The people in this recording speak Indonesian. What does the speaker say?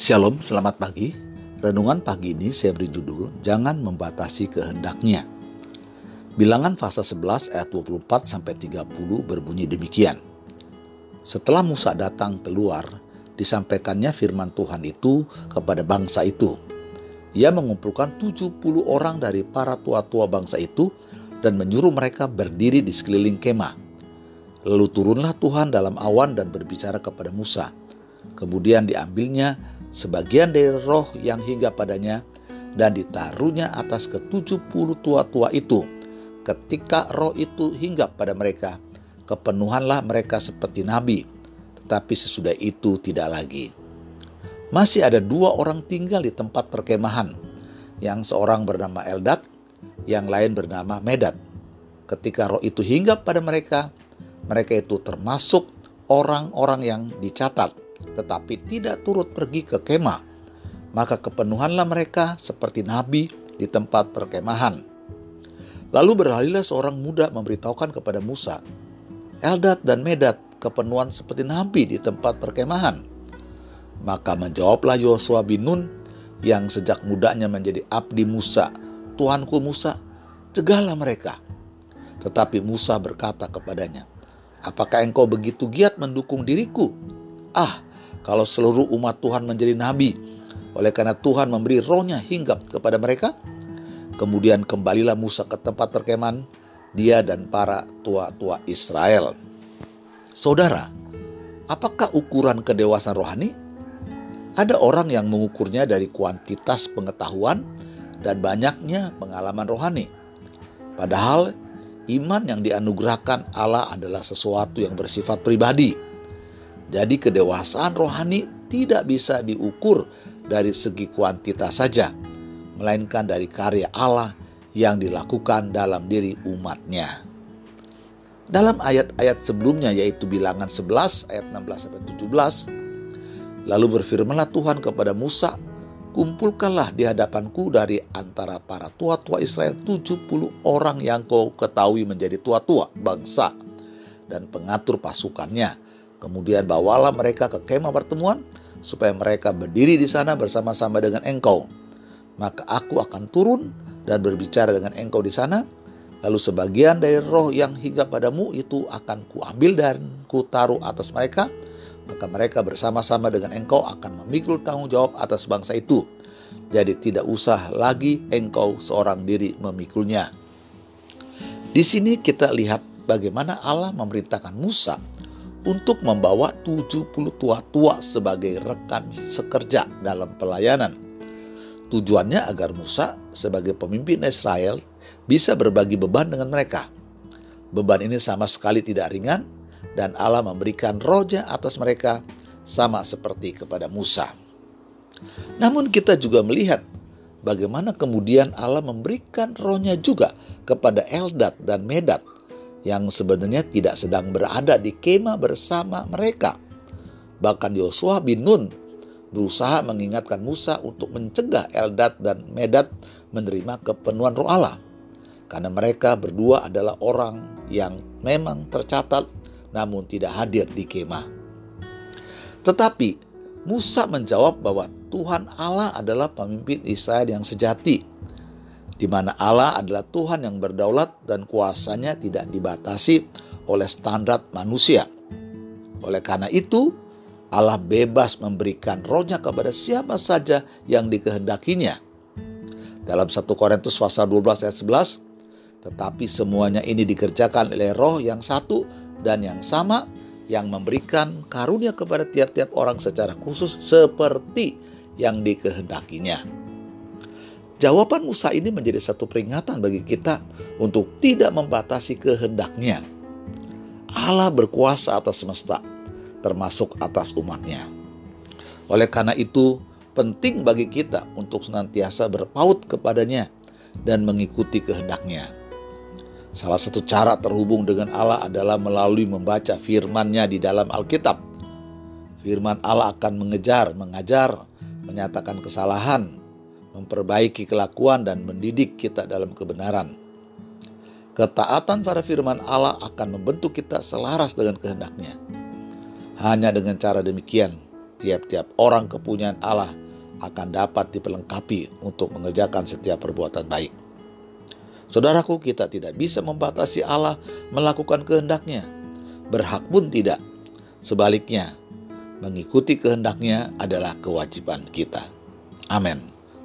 Shalom, selamat pagi. Renungan pagi ini saya beri judul Jangan Membatasi Kehendaknya. Bilangan fase 11 ayat 24 sampai 30 berbunyi demikian. Setelah Musa datang keluar, disampaikannya firman Tuhan itu kepada bangsa itu. Ia mengumpulkan 70 orang dari para tua-tua bangsa itu dan menyuruh mereka berdiri di sekeliling kemah. Lalu turunlah Tuhan dalam awan dan berbicara kepada Musa. Kemudian diambilnya sebagian dari roh yang hingga padanya dan ditaruhnya atas ketujuh puluh tua-tua itu. Ketika roh itu hingga pada mereka, kepenuhanlah mereka seperti nabi, tetapi sesudah itu tidak lagi. Masih ada dua orang tinggal di tempat perkemahan, yang seorang bernama Eldad, yang lain bernama Medad. Ketika roh itu hinggap pada mereka, mereka itu termasuk orang-orang yang dicatat, tetapi tidak turut pergi ke kemah. Maka kepenuhanlah mereka seperti nabi di tempat perkemahan. Lalu beralihlah seorang muda memberitahukan kepada Musa, Eldad dan Medad kepenuhan seperti nabi di tempat perkemahan. Maka menjawablah Yosua bin Nun yang sejak mudanya menjadi abdi Musa, Tuanku Musa, cegahlah mereka. Tetapi Musa berkata kepadanya, Apakah engkau begitu giat mendukung diriku? Ah, kalau seluruh umat Tuhan menjadi nabi, oleh karena Tuhan memberi rohnya hinggap kepada mereka. Kemudian kembalilah Musa ke tempat perkemahan, dia dan para tua-tua Israel. Saudara, apakah ukuran kedewasaan rohani? Ada orang yang mengukurnya dari kuantitas pengetahuan dan banyaknya pengalaman rohani. Padahal iman yang dianugerahkan Allah adalah sesuatu yang bersifat pribadi. Jadi kedewasaan rohani tidak bisa diukur dari segi kuantitas saja, melainkan dari karya Allah yang dilakukan dalam diri umatnya. Dalam ayat-ayat sebelumnya yaitu bilangan 11 ayat 16 sampai 17, lalu berfirmanlah Tuhan kepada Musa kumpulkanlah di hadapanku dari antara para tua-tua Israel 70 orang yang kau ketahui menjadi tua-tua bangsa dan pengatur pasukannya. Kemudian bawalah mereka ke kemah pertemuan supaya mereka berdiri di sana bersama-sama dengan engkau. Maka aku akan turun dan berbicara dengan engkau di sana. Lalu sebagian dari roh yang hingga padamu itu akan kuambil dan kutaruh atas mereka maka mereka bersama-sama dengan engkau akan memikul tanggung jawab atas bangsa itu. Jadi tidak usah lagi engkau seorang diri memikulnya. Di sini kita lihat bagaimana Allah memerintahkan Musa untuk membawa 70 tua-tua sebagai rekan sekerja dalam pelayanan. Tujuannya agar Musa sebagai pemimpin Israel bisa berbagi beban dengan mereka. Beban ini sama sekali tidak ringan dan Allah memberikan roja atas mereka sama seperti kepada Musa. Namun kita juga melihat bagaimana kemudian Allah memberikan rohnya juga kepada Eldad dan Medad yang sebenarnya tidak sedang berada di kemah bersama mereka. Bahkan Yosua bin Nun berusaha mengingatkan Musa untuk mencegah Eldad dan Medad menerima kepenuhan roh Allah. Karena mereka berdua adalah orang yang memang tercatat namun tidak hadir di kemah. Tetapi Musa menjawab bahwa Tuhan Allah adalah pemimpin Israel yang sejati, di mana Allah adalah Tuhan yang berdaulat dan kuasanya tidak dibatasi oleh standar manusia. Oleh karena itu, Allah bebas memberikan rohnya kepada siapa saja yang dikehendakinya. Dalam 1 Korintus pasal 12 ayat 11, tetapi semuanya ini dikerjakan oleh roh yang satu dan yang sama yang memberikan karunia kepada tiap-tiap orang secara khusus seperti yang dikehendakinya. Jawaban Musa ini menjadi satu peringatan bagi kita untuk tidak membatasi kehendaknya. Allah berkuasa atas semesta, termasuk atas umatnya. Oleh karena itu, penting bagi kita untuk senantiasa berpaut kepadanya dan mengikuti kehendaknya. Salah satu cara terhubung dengan Allah adalah melalui membaca firman-Nya di dalam Alkitab. Firman Allah akan mengejar, mengajar, menyatakan kesalahan, memperbaiki kelakuan dan mendidik kita dalam kebenaran. Ketaatan pada firman Allah akan membentuk kita selaras dengan kehendaknya. Hanya dengan cara demikian, tiap-tiap orang kepunyaan Allah akan dapat diperlengkapi untuk mengerjakan setiap perbuatan baik. Saudaraku, kita tidak bisa membatasi Allah melakukan kehendaknya. Berhak pun tidak. Sebaliknya, mengikuti kehendaknya adalah kewajiban kita. Amin.